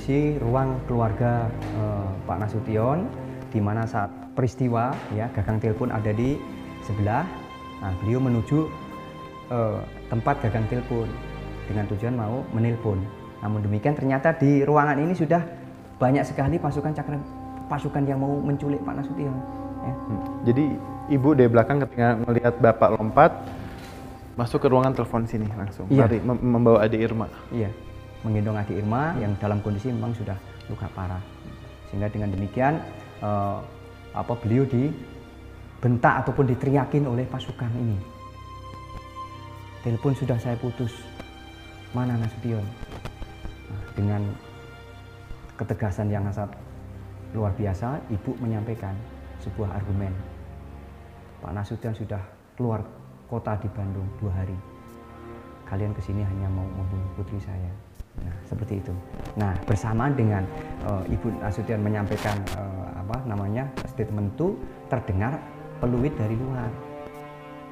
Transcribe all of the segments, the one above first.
kondisi ruang keluarga eh, Pak Nasution di mana saat peristiwa ya gagang telepon ada di sebelah. Nah, beliau menuju eh, tempat gagang telepon dengan tujuan mau menelpon. Namun demikian ternyata di ruangan ini sudah banyak sekali pasukan cakra pasukan yang mau menculik Pak Nasution. Ya. Hmm. Jadi ibu dari belakang ketika melihat bapak lompat masuk ke ruangan telepon sini langsung Iya. lari mem- membawa adik Irma. Iya, menggendong adik Irma yang dalam kondisi memang sudah luka parah. Sehingga dengan demikian eh, apa beliau dibentak ataupun diteriakin oleh pasukan ini. Telepon sudah saya putus. Mana Nasution? Nah, dengan ketegasan yang sangat luar biasa, ibu menyampaikan sebuah argumen. Pak Nasution sudah keluar kota di Bandung dua hari kalian ke sini hanya mau membunuh putri saya. Nah, seperti itu. Nah, bersamaan dengan eh, Ibu Nasution menyampaikan eh, apa namanya statement itu terdengar peluit dari luar.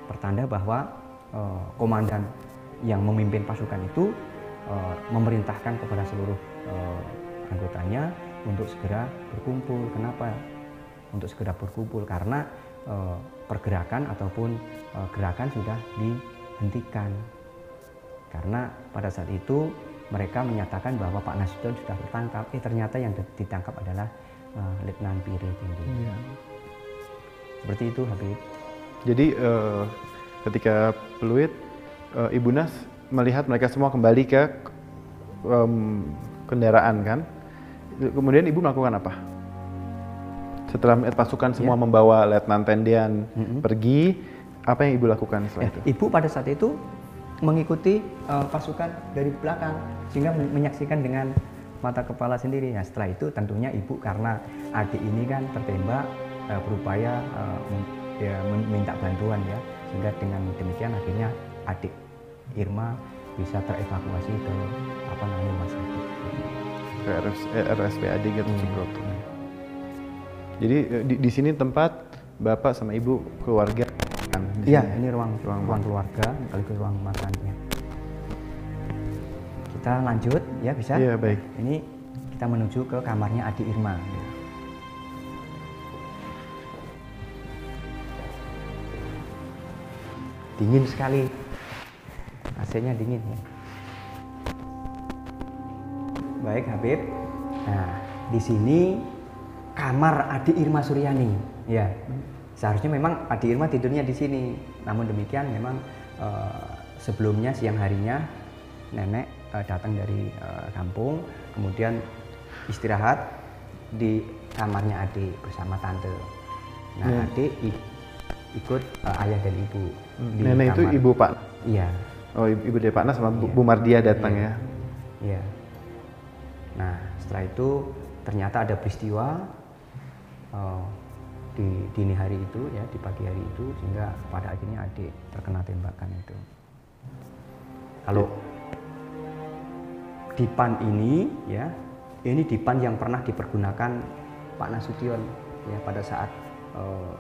Pertanda bahwa eh, komandan yang memimpin pasukan itu eh, memerintahkan kepada seluruh eh, anggotanya untuk segera berkumpul. Kenapa? Untuk segera berkumpul karena eh, pergerakan ataupun eh, gerakan sudah dihentikan karena pada saat itu mereka menyatakan bahwa Pak Nasution sudah tertangkap. Eh ternyata yang ditangkap adalah uh, Letnan Piri Tinggi. Iya. Seperti itu Habib. Jadi eh, ketika peluit eh, Ibu Nas melihat mereka semua kembali ke em, kendaraan kan. Kemudian Ibu melakukan apa? Setelah melihat pasukan semua membawa Letnan Tendian Mm-mm. pergi, apa yang Ibu lakukan setelah Ya, itu? Ibu pada saat itu mengikuti uh, pasukan dari belakang sehingga men- menyaksikan dengan mata kepala sendiri. Nah, setelah itu tentunya ibu karena adik ini kan tertembak uh, berupaya uh, ya, meminta bantuan ya sehingga dengan demikian akhirnya adik Irma bisa terevakuasi ke apa namanya rumah sakit. Ke RS, RSPAD Gatot Hmm. Subroto. Jadi di, di sini tempat Bapak sama Ibu keluarga Iya, sini ya? ini ruang Ruang ruang, keluarga sekaligus ruang makannya. Kita lanjut ya bisa? Iya, baik. Ini kita menuju ke kamarnya Adi Irma. Dingin sekali. AC-nya dingin ya. Baik Habib. Nah, di sini kamar Adi Irma Suryani. Ya. Seharusnya memang Adi Irma tidurnya di sini. Namun demikian memang eh, sebelumnya siang harinya nenek eh, datang dari eh, kampung, kemudian istirahat di kamarnya adik bersama tante. Nah, Ya. adik i- ikut eh, ayah dan ibu. di Nenek itu kamar. Ibu Pak. Iya. Oh, Ibu Ibu dari Pak Nas sama Bu, Iya. Bu Mardia datang Iya. ya. Iya. Nah, setelah itu ternyata ada peristiwa eh, di dini hari itu ya, di pagi hari itu sehingga pada akhirnya adik terkena tembakan itu. Kalau dipan ini ya, ini dipan yang pernah dipergunakan Pak Nasution ya pada saat eh,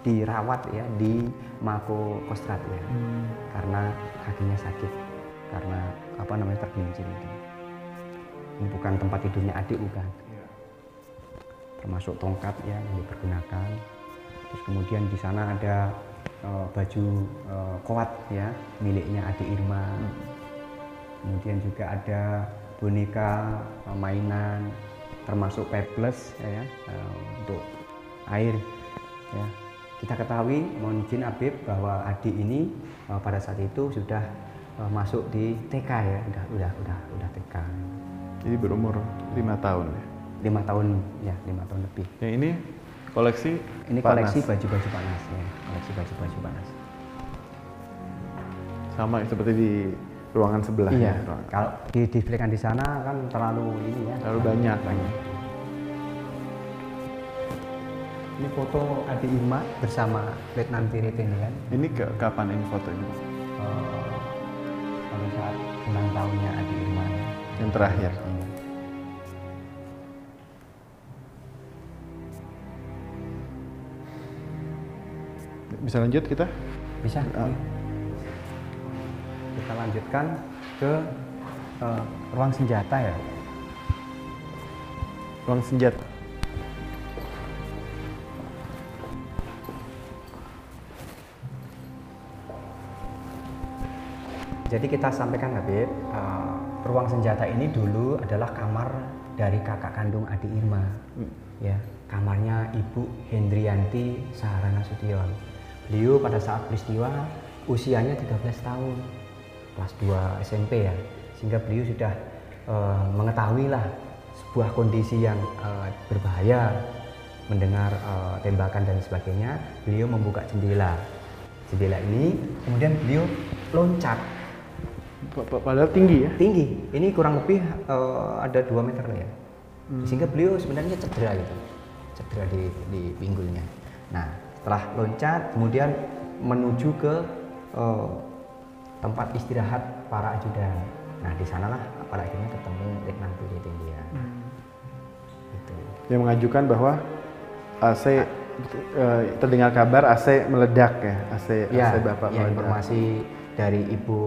dirawat ya di Mako Kostrad ya karena kakinya sakit karena apa namanya tergelincir itu. Ini bukan tempat tidurnya adik bukan. Termasuk tongkat ya yang dipergunakan. Terus kemudian di sana ada eh, baju eh, koat ya miliknya adik Irma. Kemudian juga ada boneka eh, mainan termasuk peples ya eh, untuk air ya. Kita ketahui mohon izin Habib bahwa adik ini eh, pada saat itu sudah eh, masuk di TK ya, udah udah udah udah TK. Jadi berumur lima tahun ya. Lima tahun ya lima tahun lebih. Yang ini koleksi Ini koleksi baju-baju panas ya, koleksi baju-baju panas. sama seperti di ruangan sebelah Iya, ya. ruangan. kalau didispleykan di sana kan terlalu ini ya. Terlalu banyak. banyak. Ini foto Adi Irma bersama Letnan Pirit ini kan. Ini ke kapan ini foto ini? eh, pada saat ulang tahunnya Adi Irma. Yang terakhir. Iya. Bisa lanjut kita? Bisa. Ah. Kita lanjutkan ke eh, ruang senjata ya. ruang senjata. Jadi kita sampaikan Habib, uh, ruang senjata ini dulu adalah kamar dari kakak kandung Adi Irma. Ya, kamarnya Ibu Hendrianti Saharana Sution. Beliau pada saat peristiwa usianya 13 tahun, kelas 2 SMP ya. Sehingga beliau sudah uh, mengetahui lah sebuah kondisi yang uh, berbahaya mendengar uh, tembakan dan sebagainya. Beliau membuka jendela. Jendela ini kemudian beliau loncat Pa- pa- Padahal tinggi ya. tinggi. Ini kurang lebih eh, ada 2 meter ya. Sehingga beliau sebenarnya cedera gitu. Cedera di, di pinggulnya. Nah, setelah loncat kemudian menuju ke eh, tempat istirahat para ajudan. Nah, di sanalah pada akhirnya ketemu Letnan Puri Tindian. Gitu. Yang mengajukan bahwa AC eh, terdengar kabar AC meledak ya. AC, Ya, AC Bapak ya, meledak. informasi dari Ibu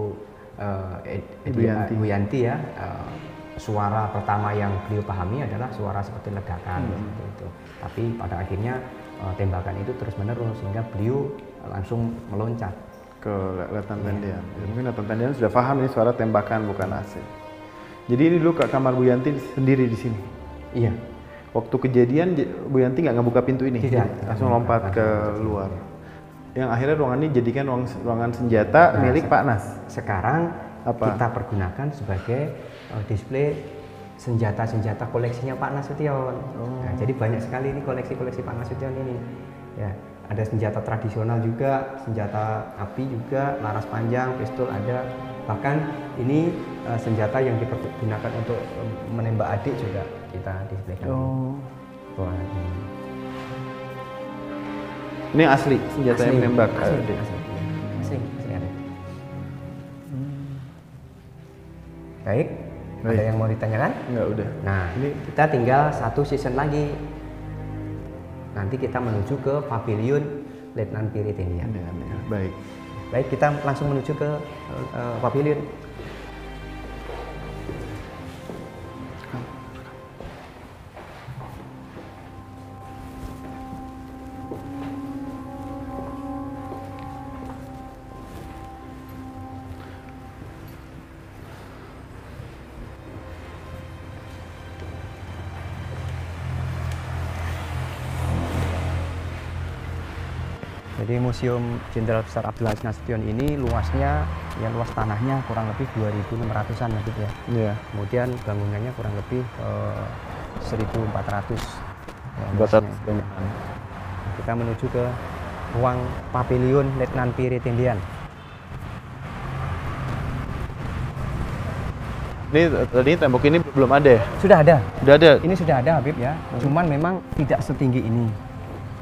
Ed- Ibu Yanti. Ibu Yanti ya, eh, suara pertama yang beliau pahami adalah suara seperti ledakan Hmm. seperti itu. Tapi pada akhirnya eh, tembakan itu terus menerus sehingga beliau langsung meloncat. ke Letnan Tendian. Ya, mungkin Letnan Tendian sudah paham ini suara tembakan bukan AC. Jadi ini dulu ke kamar Bu Yanti sendiri di sini. Iya. Waktu kejadian Bu Yanti nggak ngebuka pintu ini, Tidak, langsung lompat ke luar. Yang akhirnya ruangan ini jadikan ruang, ruangan senjata Nah, milik se- Pak Nas. Sekarang Apa? kita pergunakan sebagai eh, display senjata-senjata koleksinya Pak Nasution. Oh. Nah, jadi banyak sekali ini koleksi-koleksi Pak Nasution ini. Ya, ada senjata tradisional juga, senjata api juga, laras panjang, pistol ada. Bahkan ini eh, senjata yang dipergunakan untuk eh, menembak adik juga kita displaykan. Oh. Wah, ini. Ini asli senjata yang Asli, menembak. asli, Adik. asli, asli, asli ada. Baik, ada Baik. yang mau ditanyakan? Enggak udah. Nah, Ini kita tinggal satu season lagi. Nanti kita menuju ke pavilion Letnan Piri Tindian. Ini aneh. Baik. Baik, kita langsung menuju ke eh, pavilion. Museum Jenderal Besar Abdul Aziz Nasution ini luasnya, ya luas tanahnya kurang lebih 2.600-an gitu ya. Iya. Kemudian bangunannya kurang lebih eh, 1.400. ya, luasnya. Kita menuju ke ruang pavilion Letnan Piri Tindian. Ini tadi tembok ini belum ada ya? Sudah ada. Udah ada. Ini sudah ada Habib ya. Cuman memang tidak setinggi ini.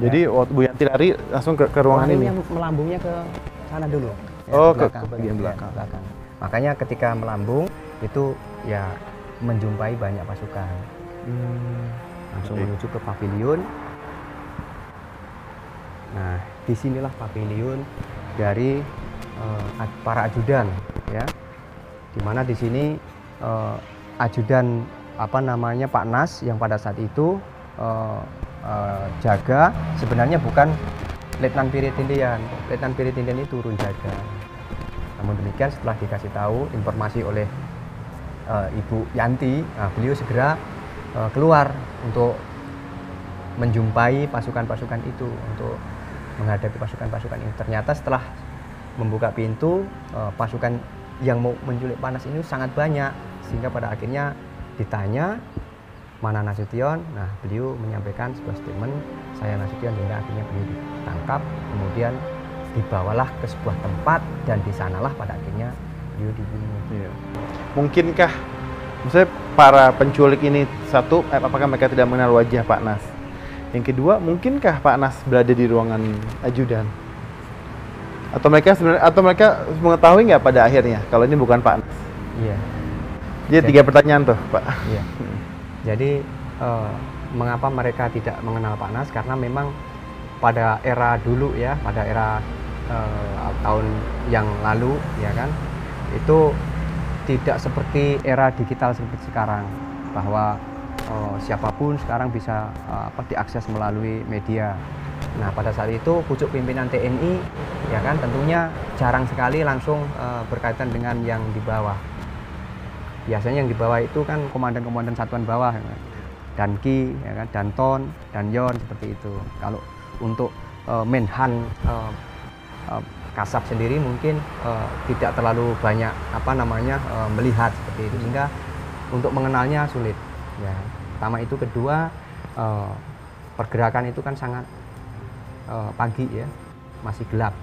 Jadi waktu Bu Yanti lari langsung ke, ke ruangan ini. Melambungnya- ke sana dulu. Oh, ke- ke bagian Ya, belakang. belakang. Makanya ketika melambung itu ya menjumpai banyak pasukan. Hmm. Langsung Baik. menuju ke pavilion. Nah, di sinilah pavilion dari ad- para ajudan ya. Di mana di sini eh, ajudan apa namanya Pak Nas yang pada saat itu eh, eh, jaga sebenarnya bukan Letnan Piri Tindian. Letnan Piri Tindian itu turun jaga. Namun demikian setelah dikasih tahu informasi oleh eh, Ibu Yanti, nah, beliau segera eh, keluar untuk menjumpai pasukan-pasukan itu untuk menghadapi pasukan-pasukan ini. Ternyata setelah membuka pintu, eh, pasukan yang mau menculik panas ini sangat banyak sehingga pada akhirnya ditanya mana Nasution. Nah, beliau menyampaikan sebuah statement saya Nasution hingga akhirnya beliau ditangkap, kemudian dibawalah ke sebuah tempat dan di sanalah pada akhirnya beliau dibunuh. Iya. Mungkinkah, misalnya para penculik ini satu, eh, apakah mereka tidak mengenal wajah Pak Nas? Yang kedua, mungkinkah Pak Nas berada di ruangan ajudan? Atau mereka sebenarnya, atau mereka mengetahui nggak pada akhirnya kalau ini bukan Pak Nas? Iya. Jadi Jadi- tiga pertanyaan tuh, Pak. Iya. Jadi eh, mengapa mereka tidak mengenal Pak Nas? Karena memang pada era dulu ya, pada era eh, tahun yang lalu ya kan, itu tidak seperti era digital seperti sekarang bahwa eh, siapa pun sekarang bisa eh, apa diakses melalui media. Nah pada saat itu pucuk pimpinan TNI ya kan tentunya jarang sekali langsung eh, berkaitan dengan yang di bawah. Biasanya yang di bawah itu kan komandan-komandan satuan bawah, ya kan? Danki, ya kan, Danton, Danyon seperti itu. Kalau untuk eh, Menhan eh, eh, Kasab sendiri mungkin eh, tidak terlalu banyak apa namanya eh, melihat seperti itu sehingga untuk mengenalnya sulit. Ya, pertama itu kedua eh, pergerakan itu kan sangat eh, pagi ya, masih gelap.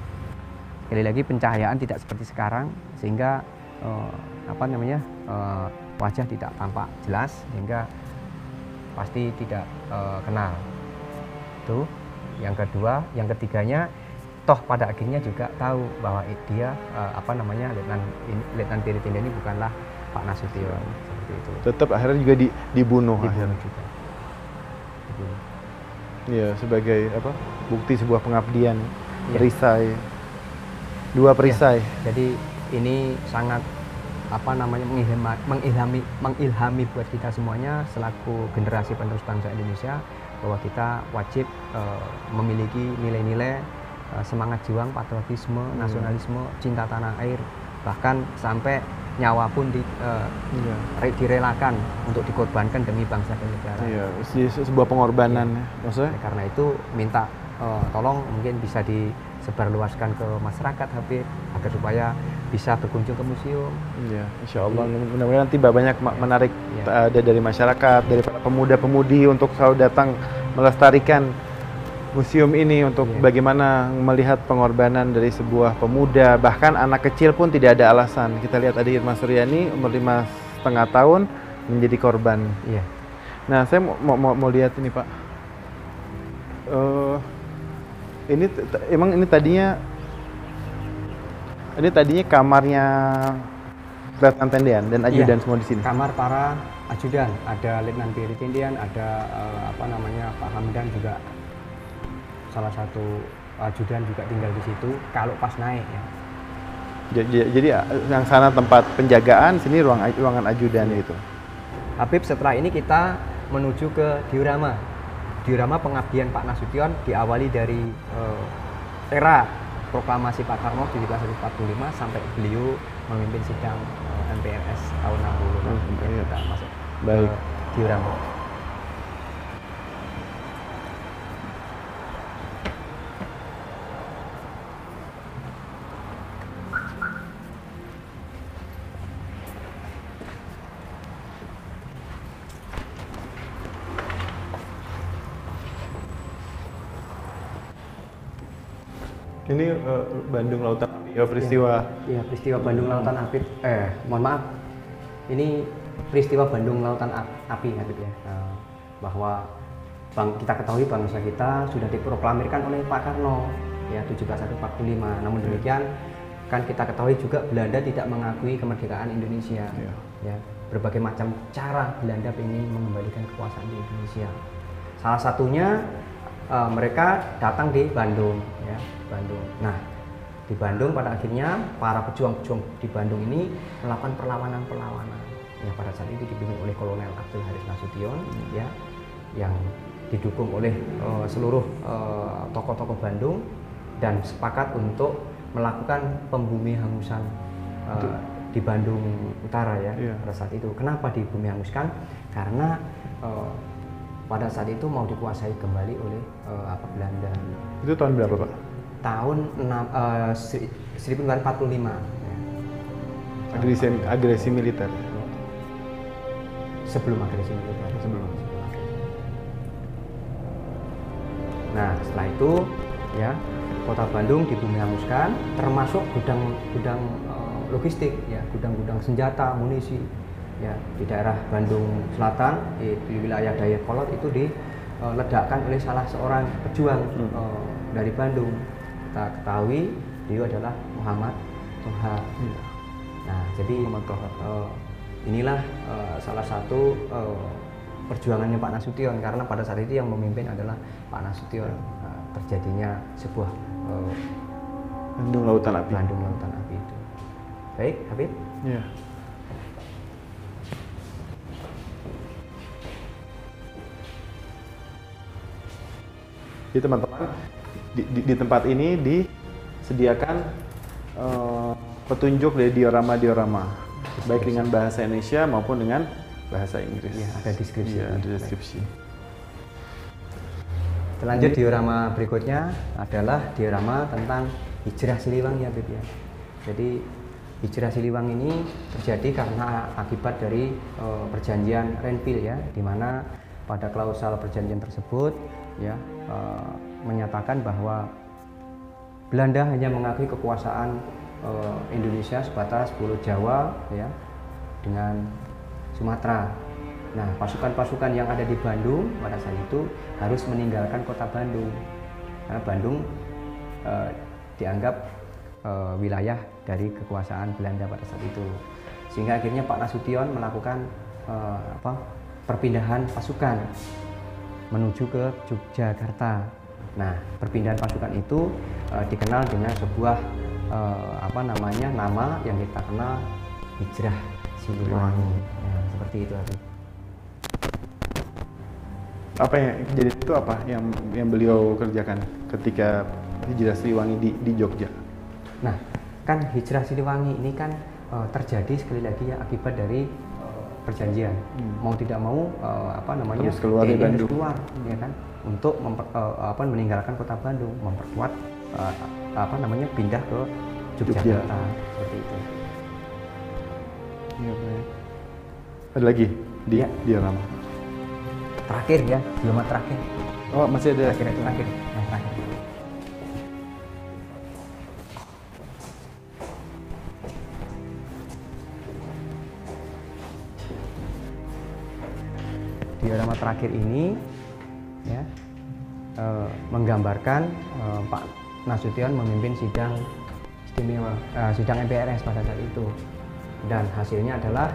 Sekali lagi pencahayaan tidak seperti sekarang sehingga eh, apa namanya eh, wajah tidak tampak jelas sehingga pasti tidak eh, kenal. Itu yang kedua, yang ketiganya toh pada akhirnya juga tahu bahwa dia eh, apa namanya Letnan ini- Letnan Piri Tindani bukanlah Pak Nasution seperti itu. Tetap akhirnya juga di, dibunuh, Dibunuh akhirnya. juga. Dibunuh. Iya, sebagai apa? Bukti sebuah pengabdian, Iya. perisai. Dua perisai. Jadi ini sangat apa namanya mengilhami, mengilhami mengilhami buat kita semuanya selaku generasi penerus bangsa Indonesia bahwa kita wajib eh, memiliki nilai-nilai eh, semangat juang, patriotisme, nasionalisme, cinta tanah air, bahkan sampai nyawa pun di, eh, Iya. re- direlakan untuk dikorbankan demi bangsa dan negara. Iya, se- se- sebuah pengorbanan ya. Maksudnya? Karena itu minta eh, tolong mungkin bisa disebarluaskan ke masyarakat Habib agar supaya bisa berkunjung ke museum. Iya, insya Allah. Mudah-mudahan nanti banyak menarik Iya. ta- ada dari masyarakat, dari para pemuda-pemudi untuk selalu datang melestarikan museum ini untuk Iya. bagaimana melihat pengorbanan dari sebuah pemuda, bahkan anak kecil pun tidak ada alasan. Kita lihat ada Irma Suryani umur lima setengah tahun menjadi korban. Iya. Nah, saya mau mau, mau, mau lihat ini Pak. Eh, ini emang ini tadinya ini tadinya kamarnya Letnan Tendean dan ajudan Iya. semua di sini. Kamar para ajudan, ada Letnan Piri Tindian, ada eh, apa namanya Pak Hamdan juga salah satu ajudan juga tinggal di situ. Kalau pas naik ya. Ja- ja- Jadi eh, yang sana tempat penjagaan, sini ruang ruangan ajudan itu. Habib setelah ini kita menuju ke diorama. Diorama pengabdian Pak Nasution diawali dari eh, era proklamasi Pak Karno 1745 sampai beliau memimpin sidang eh, MPRS tahun 60. Hmm, Kemudian iya. kita masuk Baik. diorama. Ini eh, Bandung Lautan Api, ya, peristiwa. Iya, peristiwa Bandung Lautan Api. Eh, mohon maaf. Ini peristiwa Bandung Lautan Api Habib ya. Eh, bahwa bang, kita ketahui bangsa kita sudah diproklamirkan oleh Pak Karno ya 1745. Namun demikian kan kita ketahui juga Belanda tidak mengakui kemerdekaan Indonesia. Iya. Ya, berbagai macam cara Belanda ingin mengembalikan kekuasaan di Indonesia. Salah satunya eh, mereka datang di Bandung ya, Bandung. Nah, di Bandung pada akhirnya para pejuang-pejuang di Bandung ini melakukan perlawanan-perlawanan yang pada saat itu dipimpin oleh Kolonel Abdul Haris Nasution ya yang didukung oleh eh, seluruh eh, tokoh-tokoh Bandung dan sepakat untuk melakukan pembumi hangusan eh, di Bandung Utara ya Iya. pada saat itu. Kenapa di bumi hanguskan? Karena eh, pada saat itu mau dikuasai kembali oleh eh, apa Belanda Itu tahun berapa Pak? tahun enam, seri- 1945 ya. Agresi, agresi militer. sebelum agresi militer Sebelum. Nah setelah itu ya kota Bandung dibumi hanguskan termasuk gudang-gudang eh, logistik ya gudang-gudang senjata munisi ya di daerah Bandung Selatan di, di wilayah Dayakolot itu diledakkan oleh salah seorang pejuang Hmm. eh, dari Bandung kita ketahui dia adalah Muhammad Toha nah jadi Muhammad Toha. eh, inilah eh, salah satu eh, perjuangannya Pak Nasution karena pada saat itu yang memimpin adalah Pak Nasution Nah, terjadinya sebuah eh, Bandung Lautan Api. Bandung Lautan Api itu baik Habib Iya. Jadi teman-teman di, di, di tempat ini disediakan uh, petunjuk dari diorama-diorama, baik dengan bahasa Indonesia maupun dengan bahasa Inggris. Iya, ada deskripsi. Iya, ada deskripsi. Selanjut diorama berikutnya adalah diorama tentang hijrah Siliwangi ya Bib ya. Jadi hijrah Siliwangi ini terjadi karena akibat dari uh, perjanjian Renville ya, di mana pada klausal perjanjian tersebut ya uh, menyatakan bahwa Belanda hanya mengakui kekuasaan uh, Indonesia sebatas Pulau Jawa ya dengan Sumatera. Nah, pasukan-pasukan yang ada di Bandung pada saat itu harus meninggalkan kota Bandung. Karena Bandung eh, dianggap eh, wilayah dari kekuasaan Belanda pada saat itu. Sehingga akhirnya Pak Nasution melakukan eh, apa, perpindahan pasukan menuju ke Yogyakarta. Nah, perpindahan pasukan itu eh, dikenal dengan sebuah eh, apa namanya nama yang kita kenal Hijrah Siliwangi. Nah, seperti itu Habib apa yang kejadian itu apa yang yang beliau kerjakan ketika hijrah Siliwangi di, di Jogja? Nah, kan hijrah Siliwangi ini kan uh, terjadi sekali lagi ya akibat dari uh, perjanjian. Hmm. Mau tidak mau uh, apa namanya? Harus keluar dari Bandung. keluar, ya kan? Untuk memper, uh, apa meninggalkan kota Bandung, memperkuat uh, apa namanya? pindah ke Yogyakarta Jogja. seperti itu. Ya, baik. Ada lagi di ya. diorama? terakhir ya diorama terakhir oh masih ada terakhir terakhir terakhir ini ya eh, menggambarkan eh, Pak Nasution memimpin sidang istimewa eh, sidang MPRS pada saat itu dan hasilnya adalah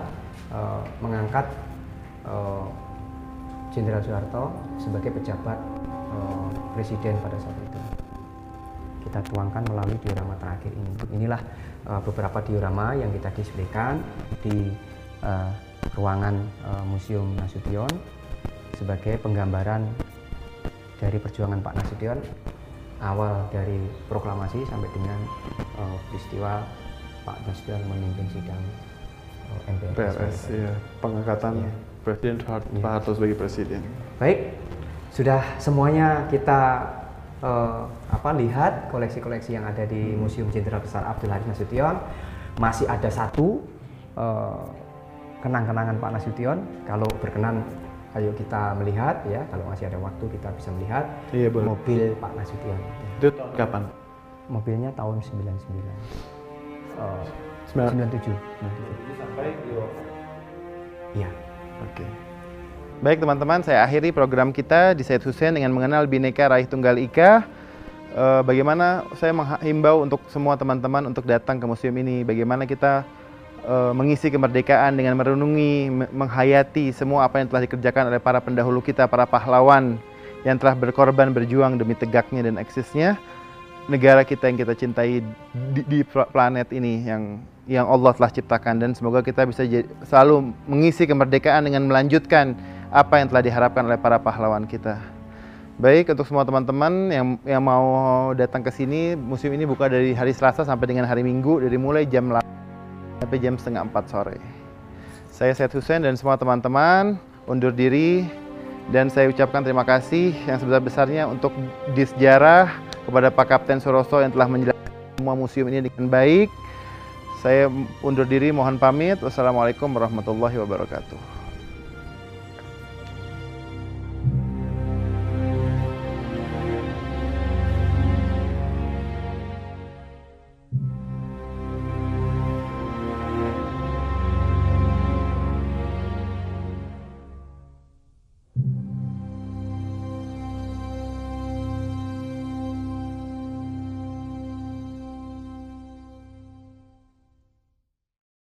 eh, mengangkat Jenderal Soeharto sebagai pejabat uh, presiden pada saat itu. Kita tuangkan melalui diorama terakhir ini. Inilah uh, beberapa diorama yang kita displaykan di uh, ruangan uh, Museum Nasution sebagai penggambaran dari perjuangan Pak Nasution awal dari proklamasi sampai dengan uh, peristiwa Pak Nasution memimpin sidang uh, MPRS. PRS, ya, pengangkatan ya. Presiden Pak ya. Harto sebagai presiden. Baik, sudah semuanya kita uh, apa lihat koleksi-koleksi yang ada di Museum Jenderal Besar Abdul Haris Nasution. Masih ada satu uh, kenang-kenangan Pak Nasution. Kalau berkenan, ayo kita melihat ya. Kalau masih ada waktu kita bisa melihat iya, boleh. mobil Pak Nasution. Itu tahun kapan? Mobilnya tahun 99. Uh, 97. 97. Sampai di Iya. Oke. Okay. Baik teman-teman, saya akhiri program kita di Said Hussein dengan mengenal Bineka Raih Tunggal Ika. E, bagaimana saya menghimbau untuk semua teman-teman untuk datang ke museum ini. Bagaimana kita e, mengisi kemerdekaan dengan merenungi, menghayati semua apa yang telah dikerjakan oleh para pendahulu kita, para pahlawan yang telah berkorban berjuang demi tegaknya dan eksisnya negara kita yang kita cintai di, di planet ini yang yang Allah telah ciptakan dan semoga kita bisa selalu mengisi kemerdekaan dengan melanjutkan apa yang telah diharapkan oleh para pahlawan kita. Baik untuk semua teman-teman yang yang mau datang ke sini, museum ini buka dari hari Selasa sampai dengan hari Minggu dari mulai jam 8 sampai jam setengah 4 sore. Saya Syed Hussein dan semua teman-teman undur diri dan saya ucapkan terima kasih yang sebesar-besarnya untuk di sejarah kepada Pak Kapten Suroso yang telah menjelaskan semua museum ini dengan baik. Saya undur diri, mohon pamit. Wassalamualaikum warahmatullahi wabarakatuh.